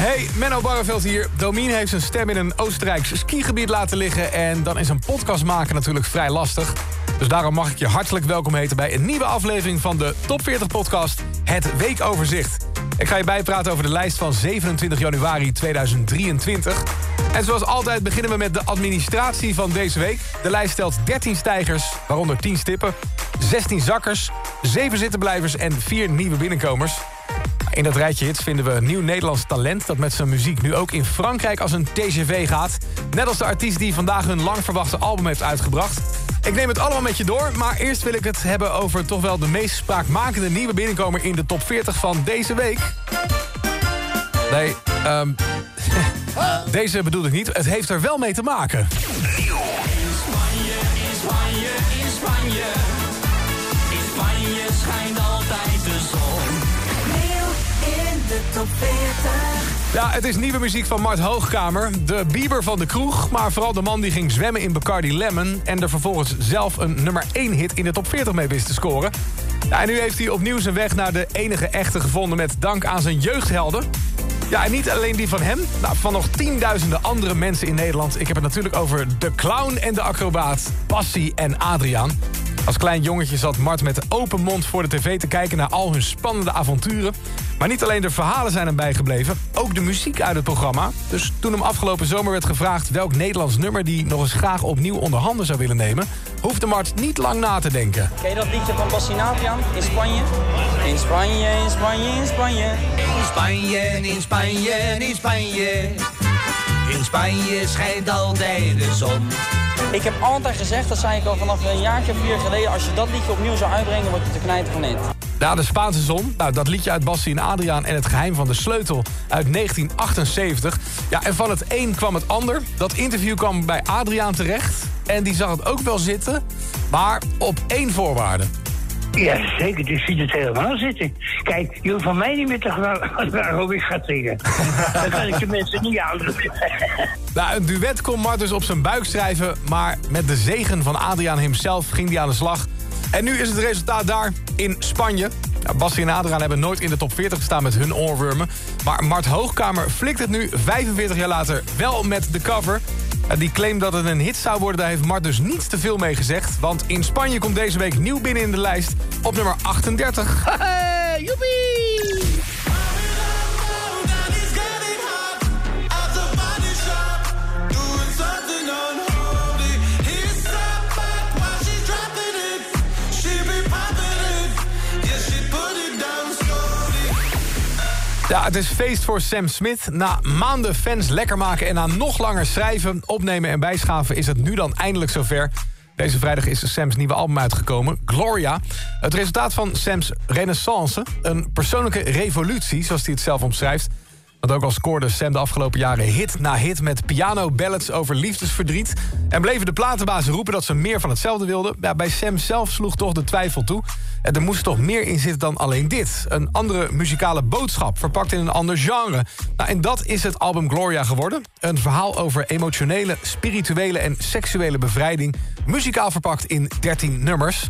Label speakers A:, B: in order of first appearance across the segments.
A: Hey, Menno Barreveld hier. Domien heeft zijn stem in een Oostenrijks skigebied laten liggen... en dan is een podcast maken natuurlijk vrij lastig. Dus daarom mag ik je hartelijk welkom heten bij een nieuwe aflevering van de Top 40 podcast, Het Weekoverzicht. Ik ga je bijpraten over de lijst van 27 januari 2023. En zoals altijd beginnen we met de administratie van deze week. De lijst stelt 13 stijgers, waaronder 10 stippen, 16 zakkers, 7 zittenblijvers en 4 nieuwe binnenkomers. In dat rijtje hits vinden we een nieuw Nederlands talent... dat met zijn muziek nu ook in Frankrijk als een TGV gaat. Net als de artiest die vandaag hun lang verwachte album heeft uitgebracht. Ik neem het allemaal met je door, maar eerst wil ik het hebben over toch wel de meest spraakmakende nieuwe binnenkomer in de top 40 van deze week. Nee, um, deze bedoel ik niet. Het heeft er wel mee te maken. In Spanje, schijnt de top 40. Ja, het is nieuwe muziek van Mart Hoogkamer. De Bieber van de kroeg, maar vooral de man die ging zwemmen in Bacardi Lemon... en er vervolgens zelf een nummer 1 hit in de top 40 mee wist te scoren. Ja, en nu heeft hij opnieuw zijn weg naar de enige echte gevonden... met dank aan zijn jeugdhelden. Ja, en niet alleen die van hem, van nog tienduizenden andere mensen in Nederland. Ik heb het natuurlijk over de clown en de acrobaat, Passie en Adriaan. Als klein jongetje zat Mart met open mond voor de tv te kijken naar al hun spannende avonturen. Maar niet alleen de verhalen zijn hem bijgebleven, ook de muziek uit het programma. Dus toen hem afgelopen zomer werd gevraagd welk Nederlands nummer... die nog eens graag opnieuw onder handen zou willen nemen... hoefde Mart niet lang na te denken.
B: Ken je dat liedje van Bassinatrian in Spanje? In Spanje, in Spanje, in Spanje. In Spanje, in Spanje, in Spanje. In Spanje schijnt altijd de zon. Ik heb altijd gezegd, dat zei ik al vanaf een jaartje of vier geleden... als je dat liedje opnieuw zou uitbrengen, word je te knijten van net.
A: Ja, de Spaanse zon. Nou, dat liedje uit Bassie en Adriaan en het geheim van de sleutel uit 1978. Ja, en van het een kwam het ander. Dat interview kwam bij Adriaan terecht. En die zag het ook wel zitten, maar op één voorwaarde.
C: Ja, zeker. Die ziet het helemaal zitten. Kijk, je hoeft van mij niet meer te vragen waarom ik ga zingen. Dan kan ik de mensen niet houden.
A: Nou, een duet kon Mart dus op zijn buik schrijven... maar met de zegen van Adriaan hemzelf ging hij aan de slag... En nu is het resultaat daar in Spanje. Nou, en Adriaan hebben nooit in de top 40 gestaan met hun oorwormen. Maar Mart Hoogkamer flikt het nu 45 jaar later wel met de cover. Die claim dat het een hit zou worden, daar heeft Mart dus niets te veel mee gezegd. Want in Spanje komt deze week nieuw binnen in de lijst op nummer 38. Hey, joepie! Ja, het is feest voor Sam Smith. Na maanden fans lekker maken en na nog langer schrijven, opnemen en bijschaven... is het nu dan eindelijk zover. Deze vrijdag is Sam's nieuwe album uitgekomen, Gloria. Het resultaat van Sam's renaissance, een persoonlijke revolutie... zoals hij het zelf omschrijft. Want ook al scoorde Sam de afgelopen jaren hit na hit... met piano-ballads over liefdesverdriet... en bleven de platenbazen roepen dat ze meer van hetzelfde wilden... Ja, bij Sam zelf sloeg toch de twijfel toe... En er moest toch meer in zitten dan alleen dit. Een andere muzikale boodschap, verpakt in een ander genre. Nou, en dat is het album Gloria geworden. Een verhaal over emotionele, spirituele en seksuele bevrijding... muzikaal verpakt in 13 nummers.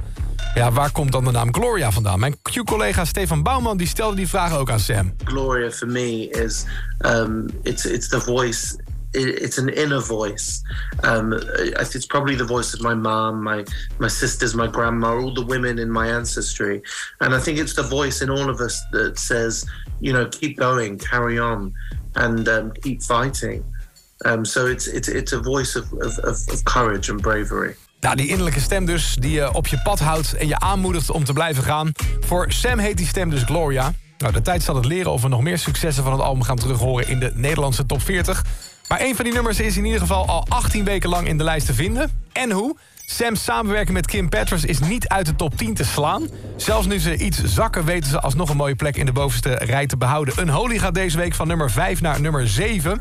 A: Ja, waar komt dan de naam Gloria vandaan? Mijn Q-collega Stefan Bouwman die stelde die vraag ook aan Sam.
D: Gloria for me is um, it's it's the voice it's an inner voice. Um, it's probably the voice of my mom, my my sisters, my grandma, all the women in my ancestry, and I think it's the voice in all of us that says, you know, keep going, carry on, and um, keep fighting. Um, so it's it's it's a voice of, of, of courage and bravery.
A: Nou, die innerlijke stem dus, die je op je pad houdt en je aanmoedigt om te blijven gaan. Voor Sam heet die stem dus Gloria. Nou, de tijd zal het leren of we nog meer successen van het album gaan terughoren in de Nederlandse top 40. Maar een van die nummers is in ieder geval al 18 weken lang in de lijst te vinden. En hoe? Sam's samenwerking met Kim Petras is niet uit de top 10 te slaan. Zelfs nu ze iets zakken weten ze alsnog een mooie plek in de bovenste rij te behouden. Een holy gaat deze week van nummer 5 naar nummer 7.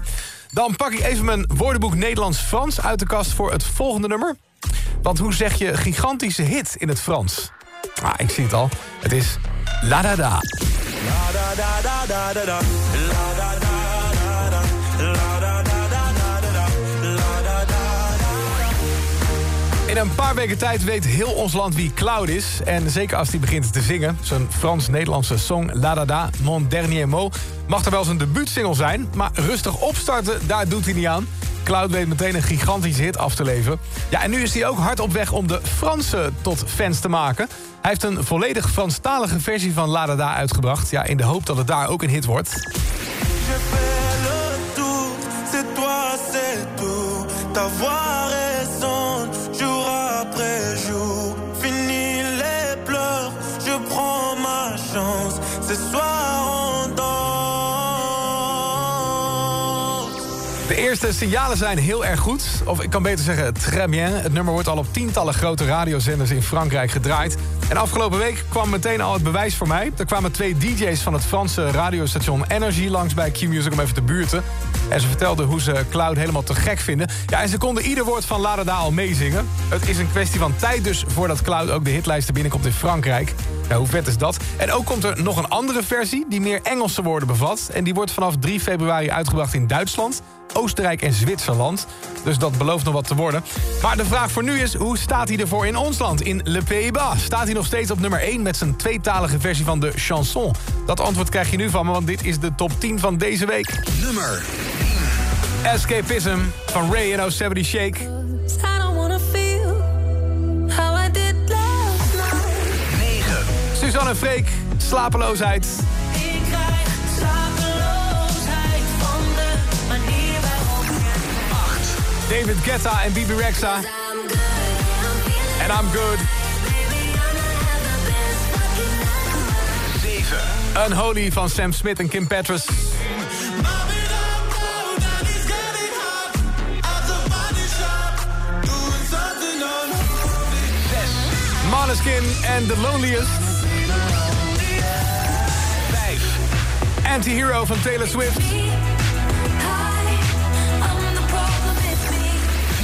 A: Dan pak ik even mijn woordenboek Nederlands-Frans uit de kast voor het volgende nummer. Want hoe zeg je gigantische hit in het Frans? Ah, ik zie het al. Het is La Da Da. La da da da da da. La da da. In een paar weken tijd weet heel ons land wie Cloud is. En zeker als hij begint te zingen. Zijn Frans-Nederlandse song La Da Da, Mon Dernier Mot... mag er wel zijn debuutsingle zijn. Maar rustig opstarten, daar doet hij niet aan. Cloud weet meteen een gigantische hit af te leveren. Ja, en nu is hij ook hard op weg om de Fransen tot fans te maken. Hij heeft een volledig Franstalige versie van La Da Da uitgebracht. Ja, in de hoop dat het daar ook een hit wordt. Eerste signalen zijn heel erg goed. Of ik kan beter zeggen, très bien. Het nummer wordt al op tientallen grote radiozenders in Frankrijk gedraaid. En afgelopen week kwam meteen al het bewijs voor mij. Er kwamen twee DJ's van het Franse radiostation Energy langs bij Q-Music om even te buurten. En ze vertelden hoe ze Cloud helemaal te gek vinden. Ja, en ze konden ieder woord van Ladada al meezingen. Het is een kwestie van tijd dus voordat Cloud ook de hitlijsten binnenkomt in Frankrijk. Nou, hoe vet is dat? En ook komt er nog een andere versie die meer Engelse woorden bevat. En die wordt vanaf 3 februari uitgebracht in Duitsland, Oostenrijk en Zwitserland. Dus dat belooft nog wat te worden. Maar de vraag voor nu is, hoe staat hij ervoor in ons land? In Le Pays-Bas staat hij nog steeds op nummer 1... met zijn tweetalige versie van de chanson. Dat antwoord krijg je nu van me, want dit is de top 10 van deze week. Nummer 10. Escapism van Ray en 070 Shake. Suzanne Freek, slapeloosheid. Ik krijg slapeloosheid van de manier waarop 8. David Guetta en Bibi Rexa. And I'm good. 7. Unholy van Sam Smith en Kim Petras. Maneskin en The Loneliest. Anti-Hero van Taylor Swift.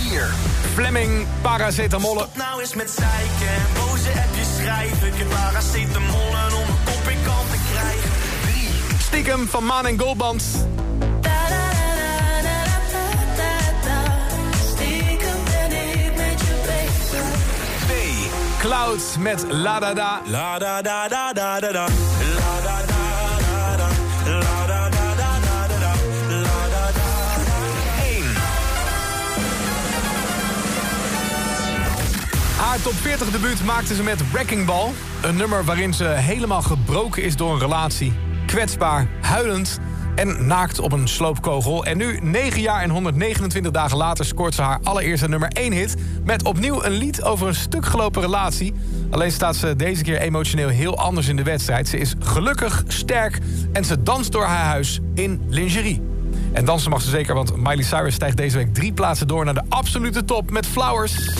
A: 4. Fleming, paracetamol. Stop nou eens met zeiken, boze appjes schrijven. Ik heb paracetamol om een kop in kant te krijgen. 3. Stiekem van Maan en Goldband. Cloud met La Da Da. La Da Da Da Da Da Da. La Da Da. Haar top 40 debuut maakte ze met Wrecking Ball. Een nummer waarin ze helemaal gebroken is door een relatie. Kwetsbaar, huilend en naakt op een sloopkogel. En nu, 9 jaar en 129 dagen later, scoort ze haar allereerste nummer 1 hit... met opnieuw een lied over een stuk gelopen relatie. Alleen staat ze deze keer emotioneel heel anders in de wedstrijd. Ze is gelukkig, sterk en ze danst door haar huis in lingerie. En dansen mag ze zeker, want Miley Cyrus stijgt deze week drie plaatsen door... naar de absolute top met Flowers...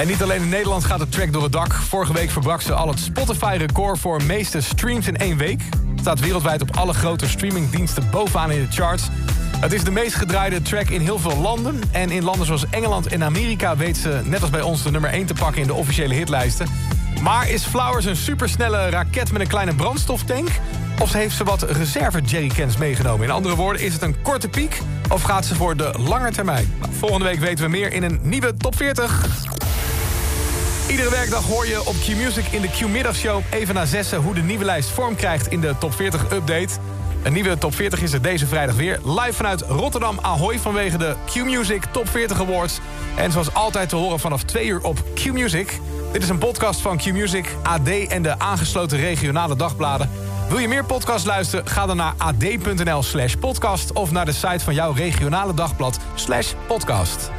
A: En niet alleen in Nederland gaat de track door het dak. Vorige week verbrak ze al het Spotify-record voor meeste streams in één week. Staat wereldwijd op alle grote streamingdiensten bovenaan in de charts. Het is de meest gedraaide track in heel veel landen. En in landen zoals Engeland en Amerika weet ze, net als bij ons, de nummer 1 te pakken in de officiële hitlijsten. Maar is Flowers een supersnelle raket met een kleine brandstoftank? Of heeft ze wat reserve jerrycans meegenomen? In andere woorden, is het een korte piek of gaat ze voor de lange termijn? Nou, volgende week weten we meer in een nieuwe top 40. Iedere werkdag hoor je op Q-Music in de Q-middagshow... even na zessen hoe de nieuwe lijst vorm krijgt in de top 40 update. Een nieuwe top 40 is er deze vrijdag weer. Live vanuit Rotterdam Ahoy vanwege de Q-Music Top 40 Awards. En zoals altijd te horen vanaf 2 uur op Q-Music. Dit is een podcast van Q-Music, AD en de aangesloten regionale dagbladen. Wil je meer podcast luisteren? Ga dan naar ad.nl slash podcast... of naar de site van jouw regionale dagblad slash podcast.